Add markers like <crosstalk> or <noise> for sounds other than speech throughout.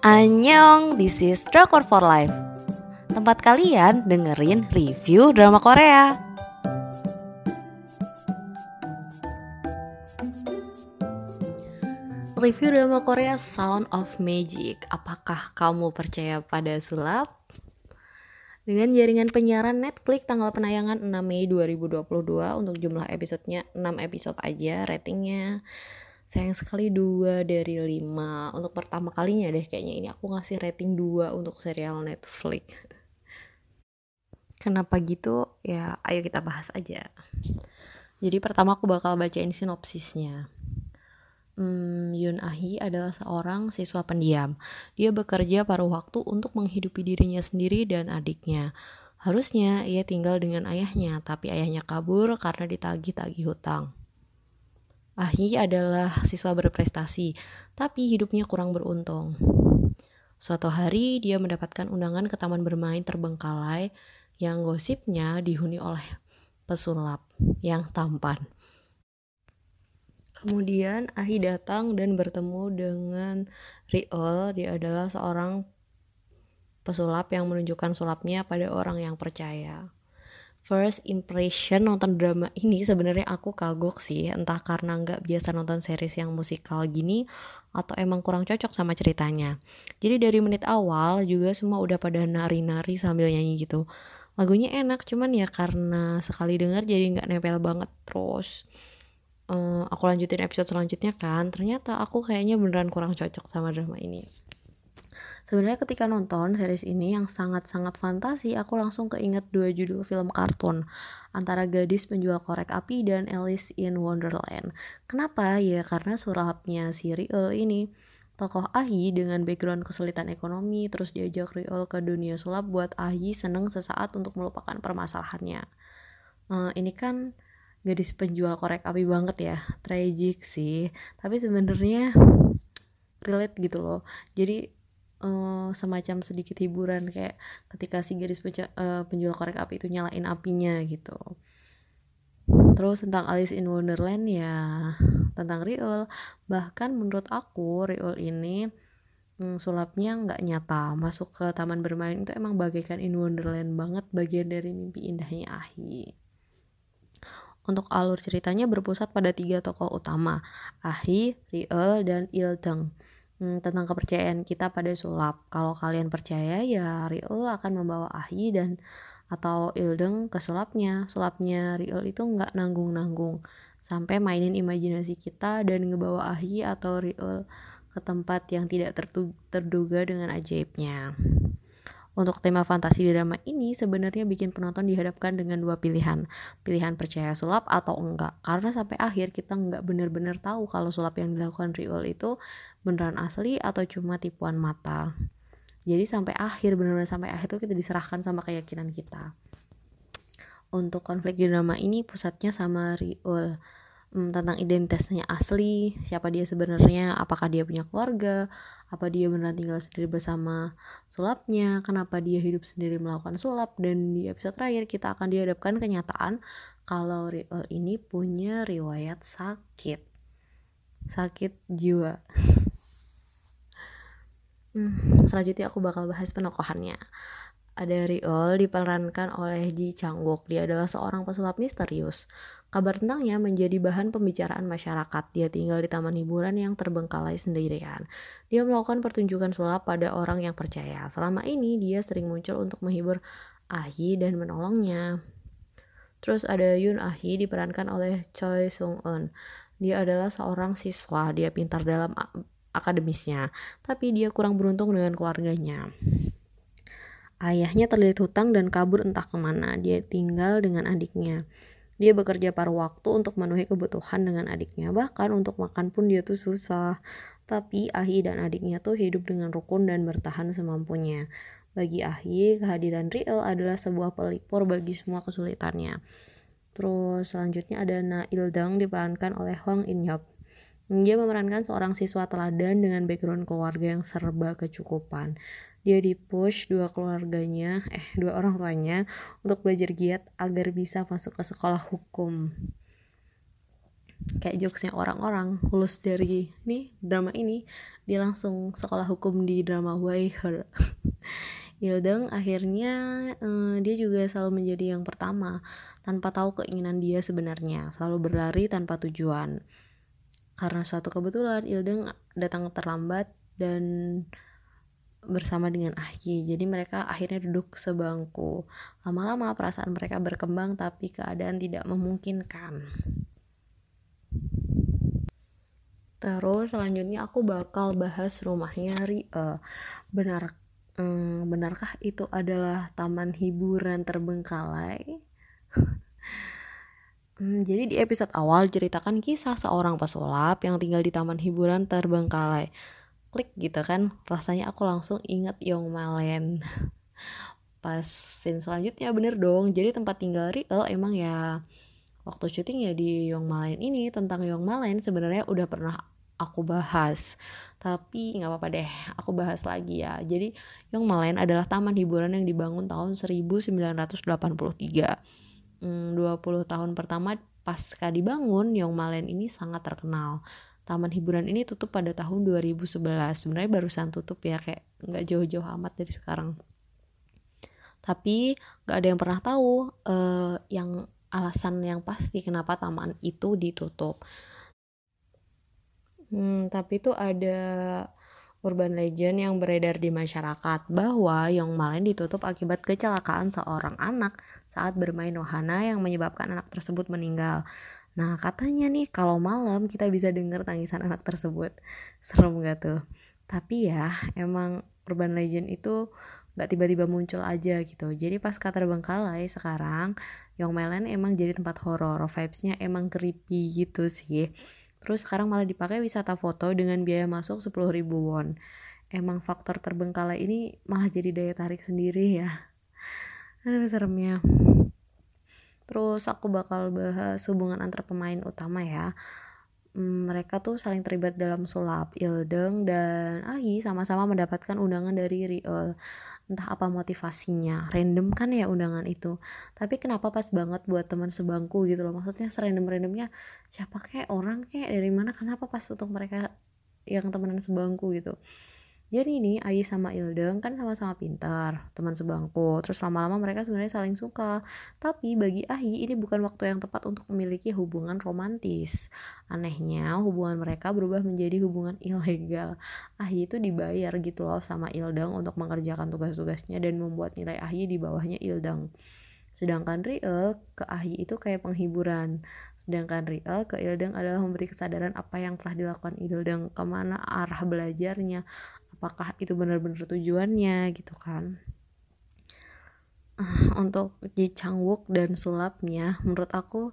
Annyeong, this is Drakor for Life. Tempat kalian dengerin review drama Korea. Review drama Korea Sound of Magic. Apakah kamu percaya pada sulap? Dengan jaringan penyiaran Netflix tanggal penayangan 6 Mei 2022 untuk jumlah episodenya 6 episode aja ratingnya sayang sekali dua dari lima untuk pertama kalinya deh kayaknya ini aku ngasih rating dua untuk serial Netflix kenapa gitu ya ayo kita bahas aja jadi pertama aku bakal bacain sinopsisnya Hmm, Yun Ahi adalah seorang siswa pendiam. Dia bekerja paruh waktu untuk menghidupi dirinya sendiri dan adiknya. Harusnya ia tinggal dengan ayahnya, tapi ayahnya kabur karena ditagih-tagih hutang. Ahi adalah siswa berprestasi, tapi hidupnya kurang beruntung. Suatu hari dia mendapatkan undangan ke taman bermain terbengkalai yang gosipnya dihuni oleh pesulap yang tampan. Kemudian Ahi datang dan bertemu dengan Riol. Dia adalah seorang pesulap yang menunjukkan sulapnya pada orang yang percaya first impression nonton drama ini sebenarnya aku kagok sih. Entah karena nggak biasa nonton series yang musikal gini atau emang kurang cocok sama ceritanya. Jadi dari menit awal juga semua udah pada nari-nari sambil nyanyi gitu. Lagunya enak cuman ya karena sekali denger jadi nggak nempel banget terus. Uh, aku lanjutin episode selanjutnya kan. Ternyata aku kayaknya beneran kurang cocok sama drama ini Sebenarnya ketika nonton series ini yang sangat-sangat fantasi, aku langsung keinget dua judul film kartun antara Gadis Penjual Korek Api dan Alice in Wonderland. Kenapa? Ya karena surapnya si Riel ini tokoh Ahi dengan background kesulitan ekonomi terus diajak Riel ke dunia sulap buat Ahi seneng sesaat untuk melupakan permasalahannya. Uh, ini kan gadis penjual korek api banget ya, tragic sih. Tapi sebenarnya relate gitu loh. Jadi uh, semacam sedikit hiburan kayak ketika si gadis uh, penjual korek api itu nyalain apinya gitu. Terus tentang Alice in Wonderland ya tentang Riol bahkan menurut aku Riol ini hmm, sulapnya nggak nyata masuk ke taman bermain itu emang bagaikan in Wonderland banget bagian dari mimpi indahnya Ahi. Untuk alur ceritanya berpusat pada tiga tokoh utama Ahi, Riol, dan Ildeng hmm, tentang kepercayaan kita pada sulap. Kalau kalian percaya ya Riul akan membawa Ahi dan atau Ildeng ke sulapnya. Sulapnya Riul itu nggak nanggung-nanggung sampai mainin imajinasi kita dan ngebawa Ahi atau Riul ke tempat yang tidak terduga dengan ajaibnya. Untuk tema fantasi drama ini sebenarnya bikin penonton dihadapkan dengan dua pilihan. Pilihan percaya sulap atau enggak. Karena sampai akhir kita nggak benar-benar tahu kalau sulap yang dilakukan Riol itu beneran asli atau cuma tipuan mata. Jadi sampai akhir benar-benar sampai akhir tuh kita diserahkan sama keyakinan kita. Untuk konflik drama ini pusatnya sama Riol hmm, tentang identitasnya asli, siapa dia sebenarnya, apakah dia punya keluarga, apa dia benar tinggal sendiri bersama sulapnya, kenapa dia hidup sendiri melakukan sulap, dan di episode terakhir kita akan dihadapkan kenyataan kalau Riol ini punya riwayat sakit, sakit jiwa. <laughs> hmm, selanjutnya aku bakal bahas penokohannya. Ada Riol diperankan oleh Ji Chang-wook. Dia adalah seorang pesulap misterius. Kabar tentangnya menjadi bahan pembicaraan masyarakat. Dia tinggal di taman hiburan yang terbengkalai sendirian. Dia melakukan pertunjukan sulap pada orang yang percaya. Selama ini dia sering muncul untuk menghibur Ahi dan menolongnya. Terus ada Yun Ahi diperankan oleh Choi Sung Eun. Dia adalah seorang siswa, dia pintar dalam akademisnya, tapi dia kurang beruntung dengan keluarganya. Ayahnya terlilit hutang dan kabur entah ke mana. Dia tinggal dengan adiknya. Dia bekerja paruh waktu untuk memenuhi kebutuhan dengan adiknya. Bahkan untuk makan pun dia tuh susah. Tapi Ahi dan adiknya tuh hidup dengan rukun dan bertahan semampunya. Bagi Ahi, kehadiran Riel adalah sebuah pelipur bagi semua kesulitannya. Terus selanjutnya ada Na Ildang diperankan oleh Hong In Yop. Dia memerankan seorang siswa teladan dengan background keluarga yang serba kecukupan dia dipush dua keluarganya eh dua orang tuanya untuk belajar giat agar bisa masuk ke sekolah hukum. Kayak jokesnya orang-orang lulus dari nih drama ini dia langsung sekolah hukum di drama Why Her. <laughs> Ildeng akhirnya eh, dia juga selalu menjadi yang pertama tanpa tahu keinginan dia sebenarnya selalu berlari tanpa tujuan. Karena suatu kebetulan Ildeng datang terlambat dan bersama dengan Ahyi jadi mereka akhirnya duduk sebangku. Lama-lama perasaan mereka berkembang tapi keadaan tidak memungkinkan. Terus selanjutnya aku bakal bahas rumahnya Ria benar hmm, benarkah itu adalah taman hiburan terbengkalai? <laughs> Hmm, jadi di episode awal ceritakan kisah seorang pesulap yang tinggal di taman hiburan terbengkalai klik gitu kan rasanya aku langsung inget Yong Malen <laughs> pas scene selanjutnya bener dong. Jadi tempat tinggal Riel emang ya waktu syuting ya di Yong Malen ini tentang Yong Malen sebenarnya udah pernah aku bahas. Tapi nggak apa-apa deh aku bahas lagi ya. Jadi Yong Malen adalah taman hiburan yang dibangun tahun 1983 hmm, 20 tahun pertama pasca dibangun Yong Malen ini sangat terkenal taman hiburan ini tutup pada tahun 2011 sebenarnya barusan tutup ya kayak nggak jauh-jauh amat dari sekarang. Tapi nggak ada yang pernah tahu uh, yang alasan yang pasti kenapa taman itu ditutup. Hmm, tapi itu ada urban legend yang beredar di masyarakat bahwa Yong Malen ditutup akibat kecelakaan seorang anak saat bermain wahana yang menyebabkan anak tersebut meninggal. Nah katanya nih kalau malam kita bisa dengar tangisan anak tersebut. Serem gak tuh? Tapi ya emang urban legend itu gak tiba-tiba muncul aja gitu. Jadi pas kata terbengkalai sekarang Young Melen emang jadi tempat horor. Vibesnya emang creepy gitu sih. Terus sekarang malah dipakai wisata foto dengan biaya masuk 10 ribu won. Emang faktor terbengkalai ini malah jadi daya tarik sendiri ya. Aduh seremnya. Terus aku bakal bahas hubungan antar pemain utama ya. Hmm, mereka tuh saling terlibat dalam sulap. Ildeng dan Ahi sama-sama mendapatkan undangan dari Riol. Entah apa motivasinya. Random kan ya undangan itu. Tapi kenapa pas banget buat teman sebangku gitu loh. Maksudnya serandom-randomnya siapa kayak orang kayak dari mana kenapa pas untuk mereka yang temenan sebangku gitu jadi ini Ayi sama Ildeng kan sama-sama pintar, teman sebangku. Terus lama-lama mereka sebenarnya saling suka. Tapi bagi Ayi ini bukan waktu yang tepat untuk memiliki hubungan romantis. Anehnya hubungan mereka berubah menjadi hubungan ilegal. Ayi itu dibayar gitu loh sama Ildeng untuk mengerjakan tugas-tugasnya dan membuat nilai Ayi di bawahnya Ildeng. Sedangkan Riel ke Ahi itu kayak penghiburan. Sedangkan Riel ke Ildeng adalah memberi kesadaran apa yang telah dilakukan Ildeng, ke mana arah belajarnya, apakah itu benar-benar tujuannya gitu kan. Uh, untuk Ji dan sulapnya menurut aku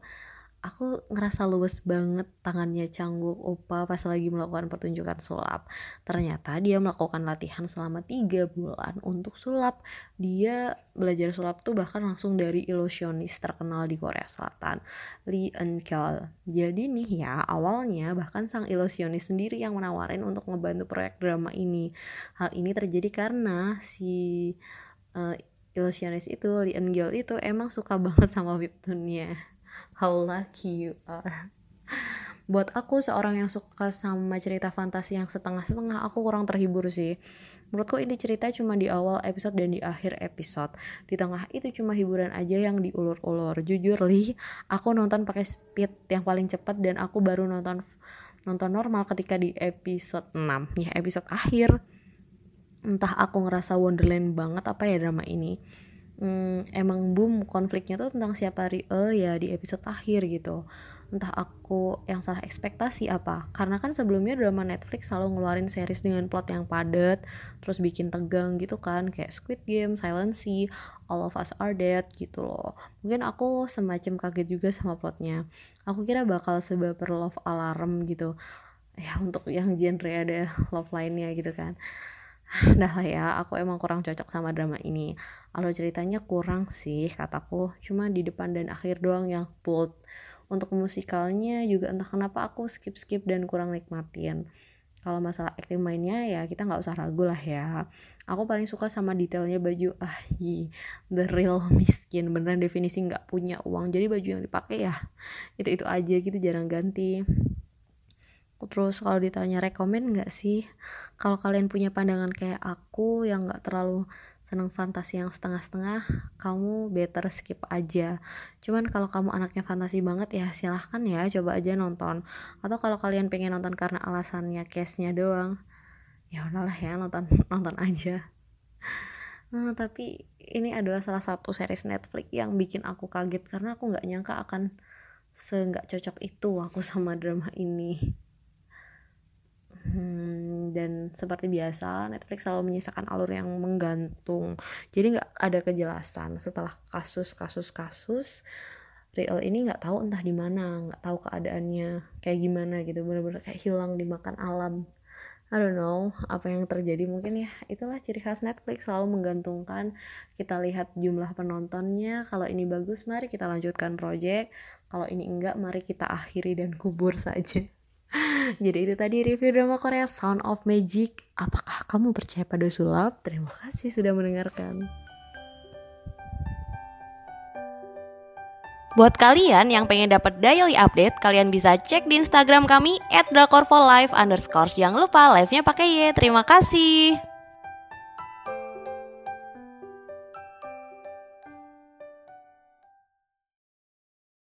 aku ngerasa luwes banget tangannya Cangguк Opa pas lagi melakukan pertunjukan sulap. Ternyata dia melakukan latihan selama tiga bulan untuk sulap. Dia belajar sulap tuh bahkan langsung dari ilusionis terkenal di Korea Selatan, Lee Eun Kyul. Jadi nih ya, awalnya bahkan sang ilusionis sendiri yang menawarin untuk ngebantu proyek drama ini. Hal ini terjadi karena si uh, ilusionis itu, Lee Eun Kyul itu emang suka <laughs> banget sama webtoonnya how lucky you are. <laughs> Buat aku seorang yang suka sama cerita fantasi yang setengah-setengah aku kurang terhibur sih. Menurutku ini cerita cuma di awal episode dan di akhir episode. Di tengah itu cuma hiburan aja yang diulur-ulur. Jujur li aku nonton pakai speed yang paling cepat dan aku baru nonton nonton normal ketika di episode 6 ya episode akhir. Entah aku ngerasa wonderland banget apa ya drama ini hmm, emang boom konfliknya tuh tentang siapa Riel ya di episode akhir gitu. Entah aku yang salah ekspektasi apa. Karena kan sebelumnya drama Netflix selalu ngeluarin series dengan plot yang padat terus bikin tegang gitu kan kayak Squid Game, Silent Sea, All of Us Are Dead gitu loh. Mungkin aku semacam kaget juga sama plotnya. Aku kira bakal sebaper Love Alarm gitu. Ya untuk yang genre ada love lainnya gitu kan dah <laughs> lah ya aku emang kurang cocok sama drama ini. Alur ceritanya kurang sih kataku. Cuma di depan dan akhir doang yang bold. Untuk musikalnya juga entah kenapa aku skip skip dan kurang nikmatin. Kalau masalah acting mainnya ya kita nggak usah ragu lah ya. Aku paling suka sama detailnya baju ah yi the real <laughs> miskin. Beneran definisi nggak punya uang. Jadi baju yang dipakai ya itu itu aja gitu jarang ganti terus kalau ditanya rekomen nggak sih? Kalau kalian punya pandangan kayak aku yang nggak terlalu seneng fantasi yang setengah-setengah kamu better skip aja. Cuman kalau kamu anaknya fantasi banget ya silahkan ya coba aja nonton. Atau kalau kalian pengen nonton karena alasannya case-nya doang ya udahlah ya nonton <laughs> nonton aja. Nah, tapi ini adalah salah satu series Netflix yang bikin aku kaget karena aku nggak nyangka akan seenggak cocok itu aku sama drama ini Hmm, dan seperti biasa Netflix selalu menyisakan alur yang menggantung. Jadi nggak ada kejelasan setelah kasus-kasus-kasus real ini nggak tahu entah di mana, nggak tahu keadaannya kayak gimana gitu, bener-bener kayak hilang dimakan alam. I don't know apa yang terjadi mungkin ya. Itulah ciri khas Netflix selalu menggantungkan. Kita lihat jumlah penontonnya. Kalau ini bagus mari kita lanjutkan project. Kalau ini enggak mari kita akhiri dan kubur saja <laughs> Jadi itu tadi review drama Korea Sound of Magic. Apakah kamu percaya pada sulap? Terima kasih sudah mendengarkan. Buat kalian yang pengen dapat daily update, kalian bisa cek di Instagram kami @drakorfolive. Jangan lupa live-nya pakai Y. Terima kasih.